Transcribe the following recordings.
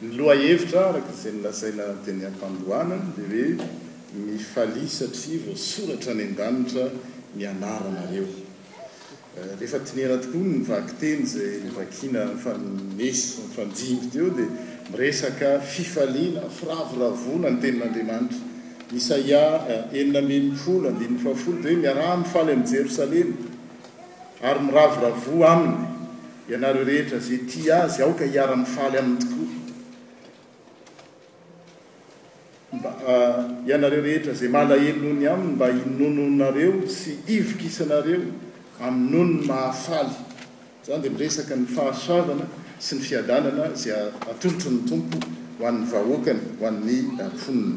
Ny lohahevitra araka izay nolazaina teny am-panodoana dia hoe mifalia satria voasoratra any an-danitra ny anaranareo. Rehefa dinihana tokoa ny vakiteny izay novakiana nifanesy nifandimby teo dia miresaka fifaliana, firavoravoana ny tenin'Andriamanitra. Isaia enina ambin'ny folo andininy fahafolo dia hoe miaraha-mifaly amin'i Jerosalema. ary miravoravoa aminy ianareo rehetra izay tia azy aoka hiara-mifaly aminy tokoa mba ianareo rehetra izay malahelo noho ny aminy mba hinononareo sy hivokisanareo amin'ny nonony mahafaly izany dia miresaka ny fahasoavana sy ny fiadanana izay atolotry ny Tompo ho an'ny vahoakany ho an'ny mponina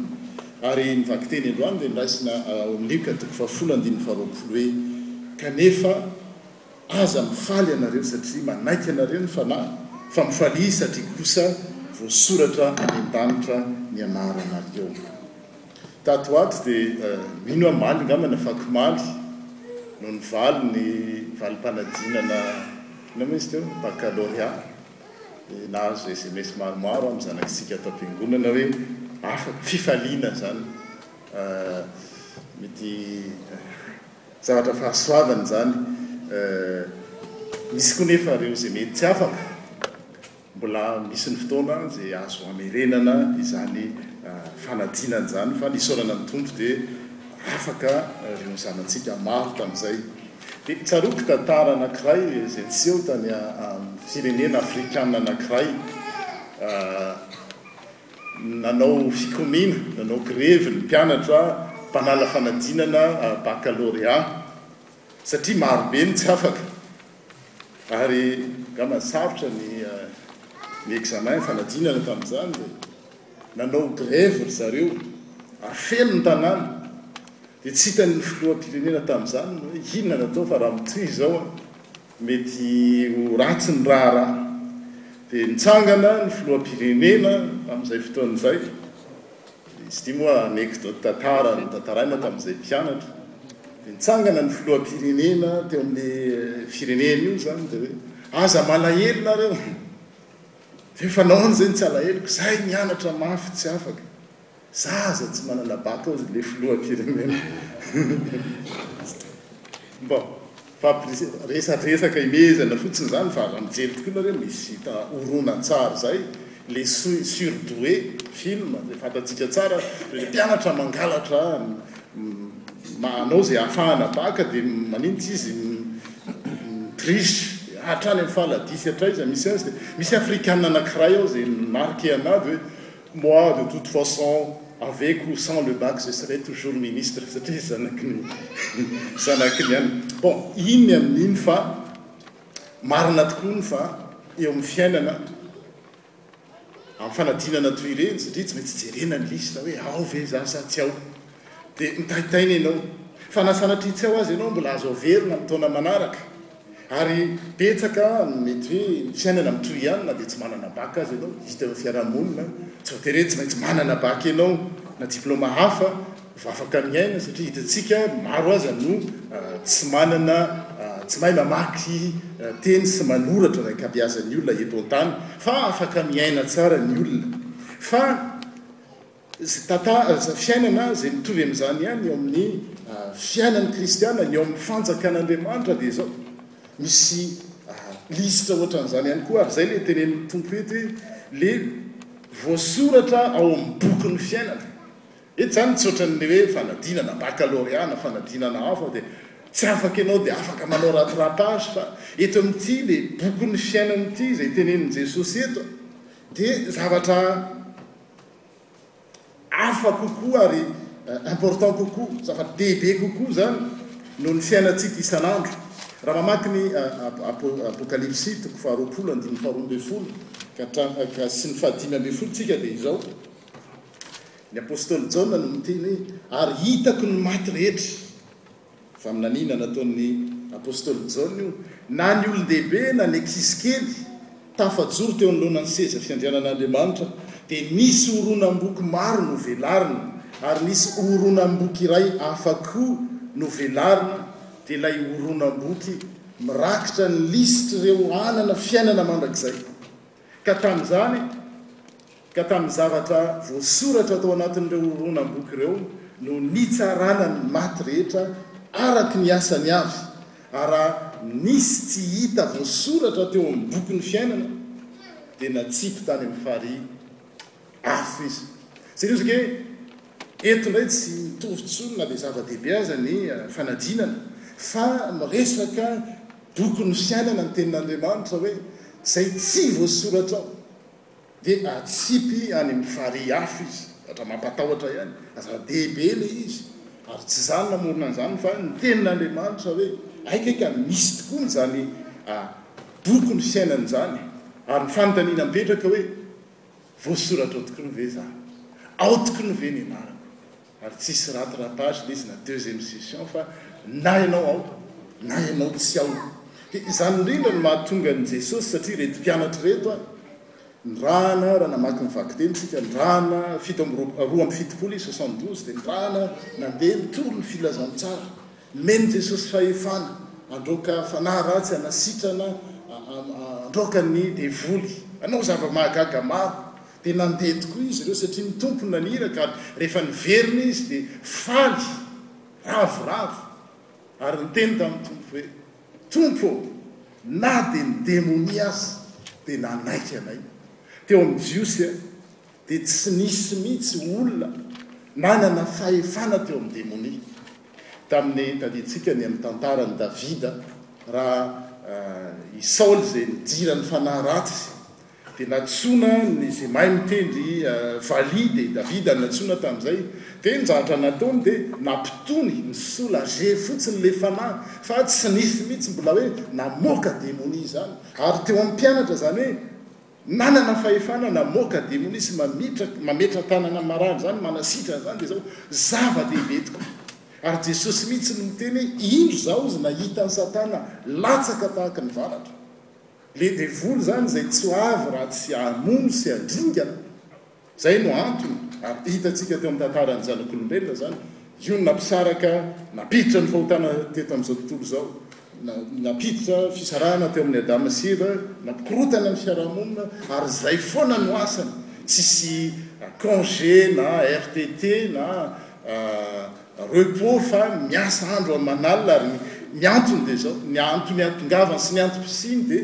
Ary ny vakiteny androany dia noraisina ao Lioka toko fahafolo andininy faharoapolo hoe, Kanefa aza mifaly ianareo satria manaiky anareo ny fanahy, fa mifaliy satria kosa voasoratra any an-danitra ny anaranareo. Tato ho ato dia mino aho maly ngamba ny afakomaly no nivaly ny valim-panadinana inona moa izy teo? Baccalauréat. nahazo sms maromaro amin'ny zanak'isika ato am-piangonana hoe afaka, fifaliana izany mety zavatra fahasoavana izany. Misy koa nefa ireo izay mety tsy afaka, mbola misy ny fotoana izay azo hamerenana izany fanadinana izany fa ny isaorana ny Tompo dia afaka ireo zanatsika maro tamin'izay. Dia tsaroako tantara anankiray izay niseho tany amin'ny firenena afrikana anankiray, nanao fikomiana, nanao grevy ny mpianatra mpanala fanadinana bakalorea satria marobe ny tsy afaka ary angamba sarotra ny ny examen, fanadinana tamin'izany. nanao grevy ry zareo afeno ny tanàna dia tsy hitany ny filoham-pirenena tamin'izany ny hoe inona no atao fa raha mitia izao an mety ho ratsy ny raharaha dia nitsangana ny filoham-pirenena tamin'izay fotoana izay izy ity moa anecdote tantara notantaraina tamin'izay mpianatra dia nitsangana ny filoham-pirenena teo amin'ny firenena io izany dia hoe aza malahelo nareo Efa nahoana zay tsy alaheloko zay nianatra mafy tsy afaka za aza tsy manana bac ozy le filohampirenena bon fa resadresaka imehezana fotsiny zany fa raha mijery tokoa nareo misy hita horonantsary zay le surdoué film de fantatsika tsara le mpianatra mangalatra manao izay hahafahana baka dia maninona izy mitriche hatrany amin'ny faladihy sy hatraiza misy azy dia misy afrikana anankiray ao izay mi-marquer an'azy hoe moi de toute façon avec ou sans le bac je serai toujours ministre satria zanaky ny zanaky ny anona bon iny ny amin'iny fa marina tokoa ny fa eo amin'ny fiainana Amin'ny fanadinana toy ireny, satria tsy maintsy jerena ny lisitra hoe ao ve izaho sa tsy ao, dia mitaitaina ianao, fa na sanatria tsy ao aza ianao mbola azo averina amin'ny taona manaraka, ary betsaka ny mety hoe ny fiainana mitohy ihany na dia tsy manana bac aza ianao, hita eo amin'ny fiarahamonina, tsy voatery hoe tsy maintsy manana bac ianao na diplaoma hafa. Vavaka ny aina satria hitantsika maro aza no tsy manana, tsy mahay mamaky teny sy manoratra ny ankabeazan'ny olona eto an-tany fa afaka miaina tsara ny olona fa izay tanta, izay fiainana izay mitovy amin'izany ihany eo amin'ny fiainan'ny kristiana ny eo amin'ny fanjakan'Andriamanitra dia izao misy lisitra ohatran'izany ihany koa ary izay ilay tenenin'ny Tompo eto hoe ilay voasoratra ao amin'ny bokin'ny fiainana Eto izany tsy ohatran'ny le hoe fanadinana baccalauréat na fanadinana hafa dia tsy afaka ianao dia afaka manao rattrapage fa eto amin'ity le bokin'ny fiainana ity izay tenenin'i Jesosy eto dia zavatra hafa kokoa ary important kokoa, zava-dehibe kokoa izany noho ny fiainantsika isan'andro. Raha mamaky ny Apokalypsy toko faharoapolo andininy faharoa ambin'ny folo ka hatramin'ny ka sy ny fahadimy ambin'ny folo tsika dia izao. Ny apostoly Jaona no miteny hoe, Ary hitako ny maty rehetra. Faminaniana nataon'ny apostoly Jaona io, na ny olon-dehibe na ny ankizy kely tafajoro teo anoloana ny seza fiandrianan'Andriamanitra dia nisy horonam-boky maro novelarina ary nisy horonam-boky iray hafa koa novelarina dia ilay horonam-boky mirakitra ny lisitr'ireo hanana fiainana mandrakizay. Ka tamin'izany, ka tamin'ny zavatra voasoratra tao anatin'ireo horonam-boky ireo no nitsarana ny maty rehetra araka ny asany avy, ary raha nisy tsy hita voasoratra teo amin'ny bokin'ny fiainana, dia natsipy tany amin'ny farihy Afo izy. Seriösa ange e! Eto indray tsy mitovy intsony na dia zava-dehibe aza ny fanadinana fa miresaka bokin'ny fiainana ny tenin'Andriamanitra hoe izay tsy voasoratra ao dia atsipy any amin'ny farihy afo izy. Ohatra mampatahotra ihany fa zava-dehibe ilay izy ary tsy izaho no namorona an'izany fa ny tenin'Andriamanitra hoe aika aika misy tokoa izany bokin'ny fiainana izany ary ny fanontaniana mipetraka hoe Voasoratra ao tokony ve za? Ao tokony ve ny anarako? Ary tsy hisy raty ratage le izy na deuxième session fa na ianao ao na ianao tsy ao. Dia izany indrindra no mahatonga an'i Jesosy satria ireto mpianatra ireto a! nirahana raha namaky ny vakiteny isika, nirahana fito amby roa, roa amby fitopolo izy, soixante douze, dia nirahana nandeha nitory ny filazantsara. Nomen'i Jesosy fahefana handroaka fanahy ratsy hanasitrana handroaka ny devoly. Nanao zava-mahagaga maro, dia nandeha tokoa izy ireo satria ny Tompo naniraka, ary rehefa niverina izy dia faly, ravoravo, ary niteny tamin'ny Tompo hoe, Tompo ô, na dia ny demonia aza dia nanaiky anay. Teo amin'ny Jiosy. dia tsy nisy mihitsy olona nanana fahefana teo amin'ny demonia tamin'ny tadiantsika ny amin'ny tantaran'i Davida raha i Saoly izay nidiran'ny fanahy ratsy dia nantsoina ny izay mahay mitendry valiha dia i Davida no nantsoina tamin'izay dia ny zavatra nataony dia nampitony ny sola azy fotsiny ilay fanahy fa tsy nisy mihitsy mbola hoe namoaka demonia izany ary teo amin'ny mpianatra izany hoe Nanana fahefana namoaka demonia sy mametra-tanana marary izany, manasitrana izany dia izao, Zava-dehibe tokoa. Ary Jesosy mihitsy no niteny hoe, Indro izao izy nahita an'i Satana latsaka tahaka ny varatra. Ilay devoly izany izay tsy ho avy raha tsy hamono sy handringana. Izay no antony, ary hitantsika teo amin'ny tantaran'ny zanak'olombelona izany, io no nampisaraka, nampiditra ny fahotana teto amin'izao tontolo izao, nampiditra fisarahana teo amin'i Adama sy Eva, nampikorontana ny fiarahamonina, ary izay foana no asany, tsisy congé na RTT na repos fa miasa andro aman'alina, ary ny antony dia izao, ny antony iatongavany sy ny antom-pisiany dia.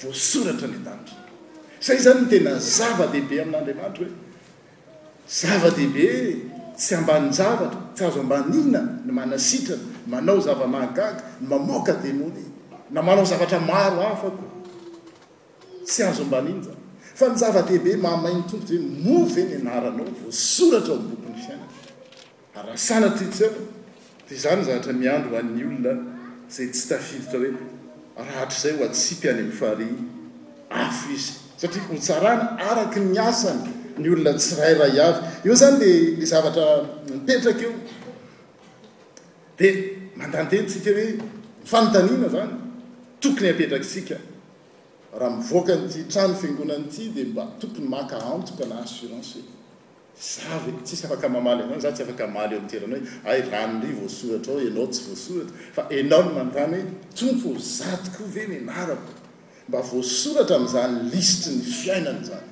voasoratra any an-danitra. Izay izany no tena zava-dehibe amin'Andriamanitra hoe zava-dehibe tsy ambanin-javatra, tsy azo ambaniana ny manasitrana, ny manao zava-mahagaga, ny mamoaka demonia, na manao zavatra maro hafa koa. Tsy azo ambaniana izany. Fa ny zava-dehibe mahamain'ny Tompo dia hoe moa ve ny anaranao voasoratra ao amin'ny bokin'ny fiainana? Raha sanatria tsy eo, dia izany ny zavatra miandry ho an'ny olona izay tsy tafiditra hoe rahatrizay ho antsika any amin'ny farihy afo izy. Satria hotsarana araka ny asany ny olona tsirairay avy. Eo izany ilay zavatra mipetraka eo. Dia mandaniteny isika hoe ny fanontaniana izany tokony hapetrak'isika, raha mivoaka an'ity trano fiangonana ity dia mba tokony maka antoka na assurance hoe. Za ve tsisy afaka mamaly anao, za tsy afaka mamaly eo am toerana hoe hay ranolivy voasoratra ao enao tsy voasoratra fa enao no manontany hoe Tompo ô za tokoa ve ny anarako mba voasoratra amzany lisitry ny fiainana zany?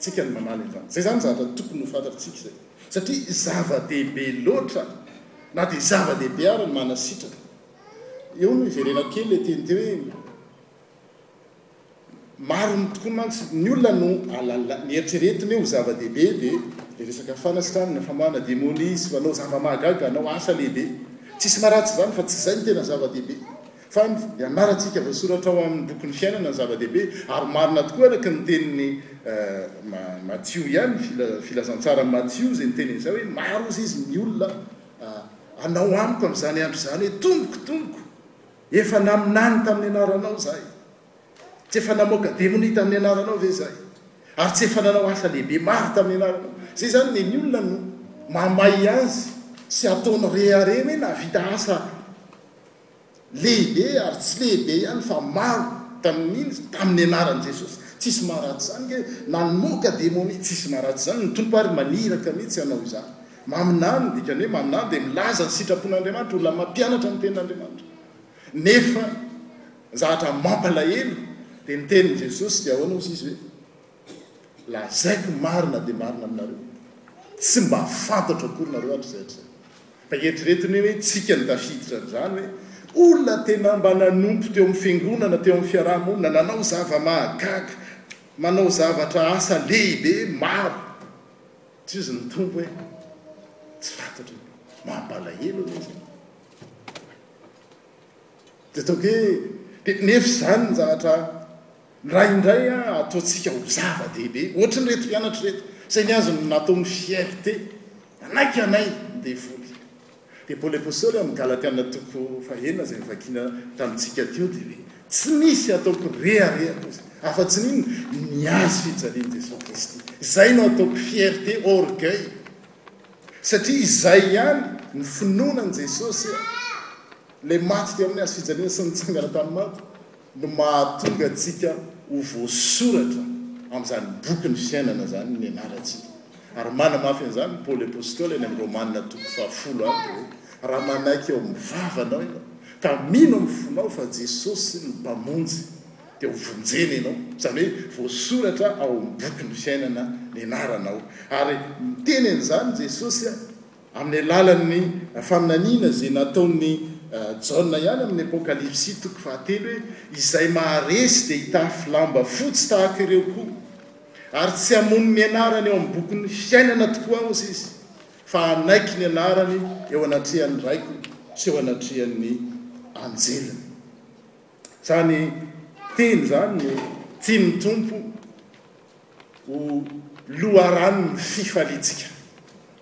Tsika no mamaly anzany. Zay zany zavatra tokony ho fantatrtsika zay satria zava dehibe loatra na dia zava dehibe ary ny manasitraka. Eo no hiverena kely le teny teo hoe. Maro no tokoa mantsy ny olona no alala ny eritreretiny ho zava-dehibe dia le resaka fanasitranana, famoahana demonia sy manao zava-mahagaga, hanao asa lehibe. Tsisy maharatsy izany fa tsy izay no tena zava-dehibe. Fa ny ianarantsika voasoratra ao amin'ny bokin'ny fiainana no zava-dehibe ary marina tokoa araka ny tenin'i Matio ihany, filazantsaran'i Matio izay niteny an'izay hoe maro hozy izy ny olona hanao amiko amin'izany andro izany hoe tompoko, tompoko. Efa naminany tamin'ny anaranao izahay? Tsy efa namoaka demonia tamin'ny anaranao ve izahay? Ary tsy efa nanao asa lehibe maro tamin'ny anaranao? Izay izany dia ny olona no mamay azy sy ataony rehareha hoe nahavita asa lehibe ary tsy lehibe ihany fa maro tamin'iny tamin'ny anaran'i Jesosy. Tsisy maharatsy izany, namoaka demonia, tsisy maharatsy izany. Ny Tompo ary maniraka mihitsy hanao izany. Maminany, ny dikany hoe maminany dia milaza ny sitrapon'Andriamanitra, olona mampianatra ny tenin'Andriamanitra. Nefa ny zavatra mampalahelo dia ny tenin'i Jesosy dia ahoana hozy izy hoe, lazaiko marina dia marina aminareo, tsy mba fantatro akory nareo hatrizay hatrizay. Fa eritrereto anie hoe tsika no tafiditra an'izany hoe, olona tena mba nanompo teo amin'ny fiangonana, teo amin'ny fiaraha-monina, nanao zava-mahagaga, manao zavatra asa lehibe maro. Jizo ny Tompo e! Tsy fantatro e! Mampalahelo anie izany. Dia ataoko hoe, dia nefa izany ny zavatra indraindray ataontsika ho zava-dehibe. Ohatry ireto mpianatra ireto, izay ny azony nataony fierté, nanaiky hanay ny devoly. Dia Paoly Apostoly ao amin'ny Galatiana toko fahenina izay novakiana tamintsika teo dia hoe, Tsy misy ataoko rehareha koa izay, afa-tsy ny inona? Ny hazo fijalian'i Jesoa Kristy. Izay no ataoko fierté, orgueil. Satria izay ihany, ny finoana an'i Jesosy, Ilay maty teo amin'ny hazo fijaliana sy nitsangana tamin'ny maty. no mahatonga antsika ho voasoratra amin'izany bokin'ny fiainana izany ny anarantsika. Ary manamafy an'izany i Paoly Apostoly any amin'ny Romana toko fahafolo any dia hoe, Raha manaiky ao amin'ny vavanao ianao, ka mino amin'ny fonao fa Jesosy no Mpamonjy, dia hovonjena ianao. Izany hoe voasoratra ao amin'ny bokin'ny fiainana ny anaranao. Ary miteny an'izany Jesosy. Amin'ny alalan'ny faminaniana izay nataon'i Jaona ihany amin'ny Apokalypsy, toko fahatelo, hoe, Izay maharesy dia hitafy lamba fotsy tahaka ireo koa, ary tsy hamono ny anarany ao amin'ny bokin'ny fiainana tokoa aozy izy, fa hanaiky ny anarany eo anatrehan'ny Raiko sy eo anatrehan'ny anjeliny. Izany teny izany no tian'ny Tompo ho loharanon'ny fifaliantsika.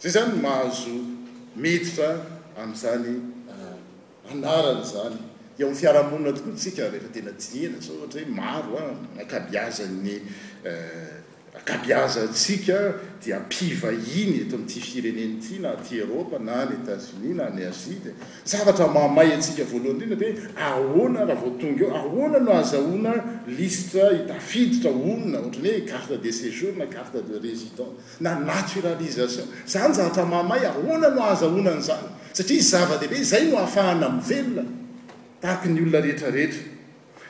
Zay zany no mahazo miditra amin'izany anarana izany eo amin'ny fiarahamonina tokoa isika rehefa tena dinihina sao ohatra hoe maro ny ankabiazan'ny ankabiazantsika dia mpivahiny eto amin'ity firenena ity na aty Eropa na any Etats Unis na any Asie dia ny zavatra mahamay antsika voalohany indrindra dia hoe ahoana raha vao tonga eo ahoana no ahazahoana lisitra tafiditra honina ohatra ny hoe carte de séjour na carte de résident na naturalisation. Izany zavatra mahamay, ahoana no ahazahoana an'izany? Satria zava-dehibe, izay no ahafahana mivelona tahaka ny olona rehetra rehetra.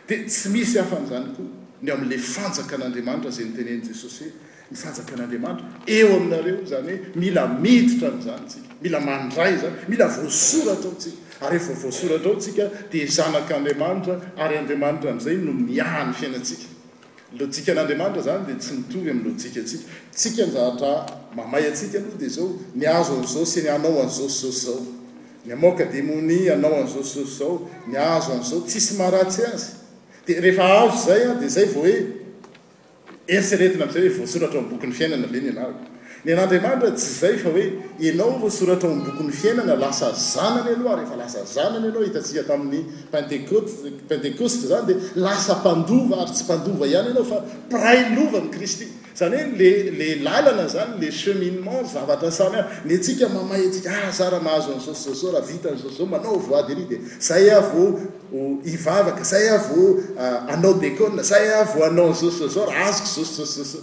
Dia tsy misy hafa an'izany koa ny ao amin'ilay fanjakan'Andriamanitra izay notenenin'i Jesosy hoe, ny fanjakan'Andriamanitra eo aminareo, izany hoe mila miditra amin'izany isika, mila mandray izany, mila voasoratra ao isika. Ary rehefa voasoratra ao isika dia zanak'Andriamanitra ary Andriamanitra amin'izay no miaha ny fiainantsika. Ny lojikan'Andriamanitra izany dia tsy mitovy amin'ny lojikantsika. Tsika ny zavatra mamay antsika aloha dia izao, ny azo an'izao sy ny hanao an'izao sy izao sy izao. Ny hamoaka demonia, hanao an'izao sy izao sy izao, ny azo an'izao, tsisy maharatsy azy. Dia rehefa azo izay an, dia izay vao hoe eritreretina amin'izay hoe voasoratra ao amin'ny bokin'ny fiainana ve ny anarako? Ny an'Andriamanitra tsy izay fa hoe ianao ireo soratra ao amin'ny bokin'ny fiainana lasa zanany aloha ary rehefa lasa zanany ianao hitantsika tamin'ny pentekote pentekoste izany dia lasa mpandova ary tsy mpandova ihany ianao fa mpiray lovan'i Kristy izany hoe le le lalana izany le cheminement zavatra samy hafa ny antsika mamay antsika ah za raha mahazo an'izao sy zao zao raha vita an'izao sy zao manao voady ery dia zay aho vao ho hivavaka zay aho vao hanao dekona zay aho vao hanao an'izao sy zao zao raha azoko izao sy zao sy zao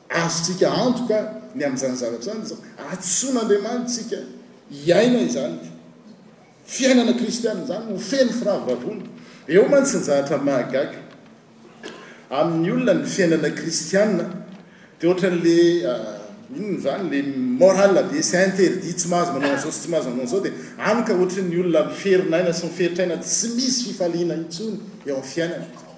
Azontsika antoka ny amin'izany zavatra izany izao, antsoin'Andriamanitra isika hiaina izany fiainana kristiana izany ho feno firavoravoana. Eo mantsy ny zavatra mahagaga amin'ny olona ny fiainana kristiana dia ohatran'ilay inona izany ilay morale be sy interdit tsy mahazo manao an'izao sy tsy mahazo manao an'izao dia any ka ohatran'ny olona miferinaina sy miferitra aina tsy misy fifaliana intsony eo amin'ny fiainana.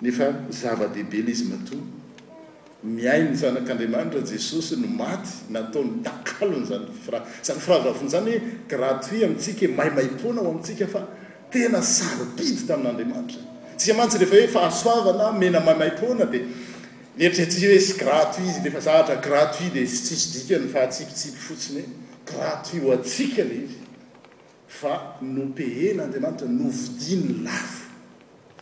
Nefa zava-dehibe ilay izy matoa miahy ny zanak'Andriamanitra, Jesosy no maty nataony takalony izany fra, izany firavoravoana izany hoe gratuit amintsika e, maimaimpoana ho amintsika fa tena sarobidy tamin'Andriamanitra. Tsika mantsy rehefa hoe fahasoavana omena maimaimpoana dia mieritreritsika hoe tsy gratuit izy, rehefa zavatra gratuit dia tsy tsisy dikany fa atsipitsipy fotsiny hoe gratuit ho antsika ilay izy fa nopehen'Andriamanitra, novidiny lafo.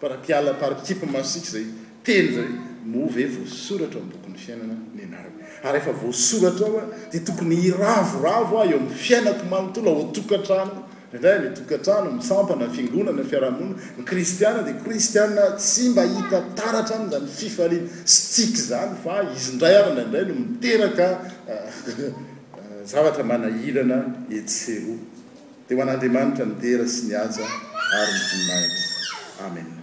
Par kiala par kipe masiaka izay teny izay moa ve voasoratra ao am bokin'ny fiainana ny anarany? Ary rehefa voasoratra ao dia tokony hiravoravo aho eo amin'ny fiainako manontolo ao an-tokantrano indraindray ny tokantrano, ny sampana, ny fiangonana, ny fiarahamonina, ny kristiana dia kristiana tsy mba hita taratra aminy izany fifaliana sy tsiky izany fa izy indray ary indraindray no miteraka zavatra manahirana etsy sy eroa. Dia ho an'Andriamanitra ny dera sy ny haja ary ny voninahitra. Amena.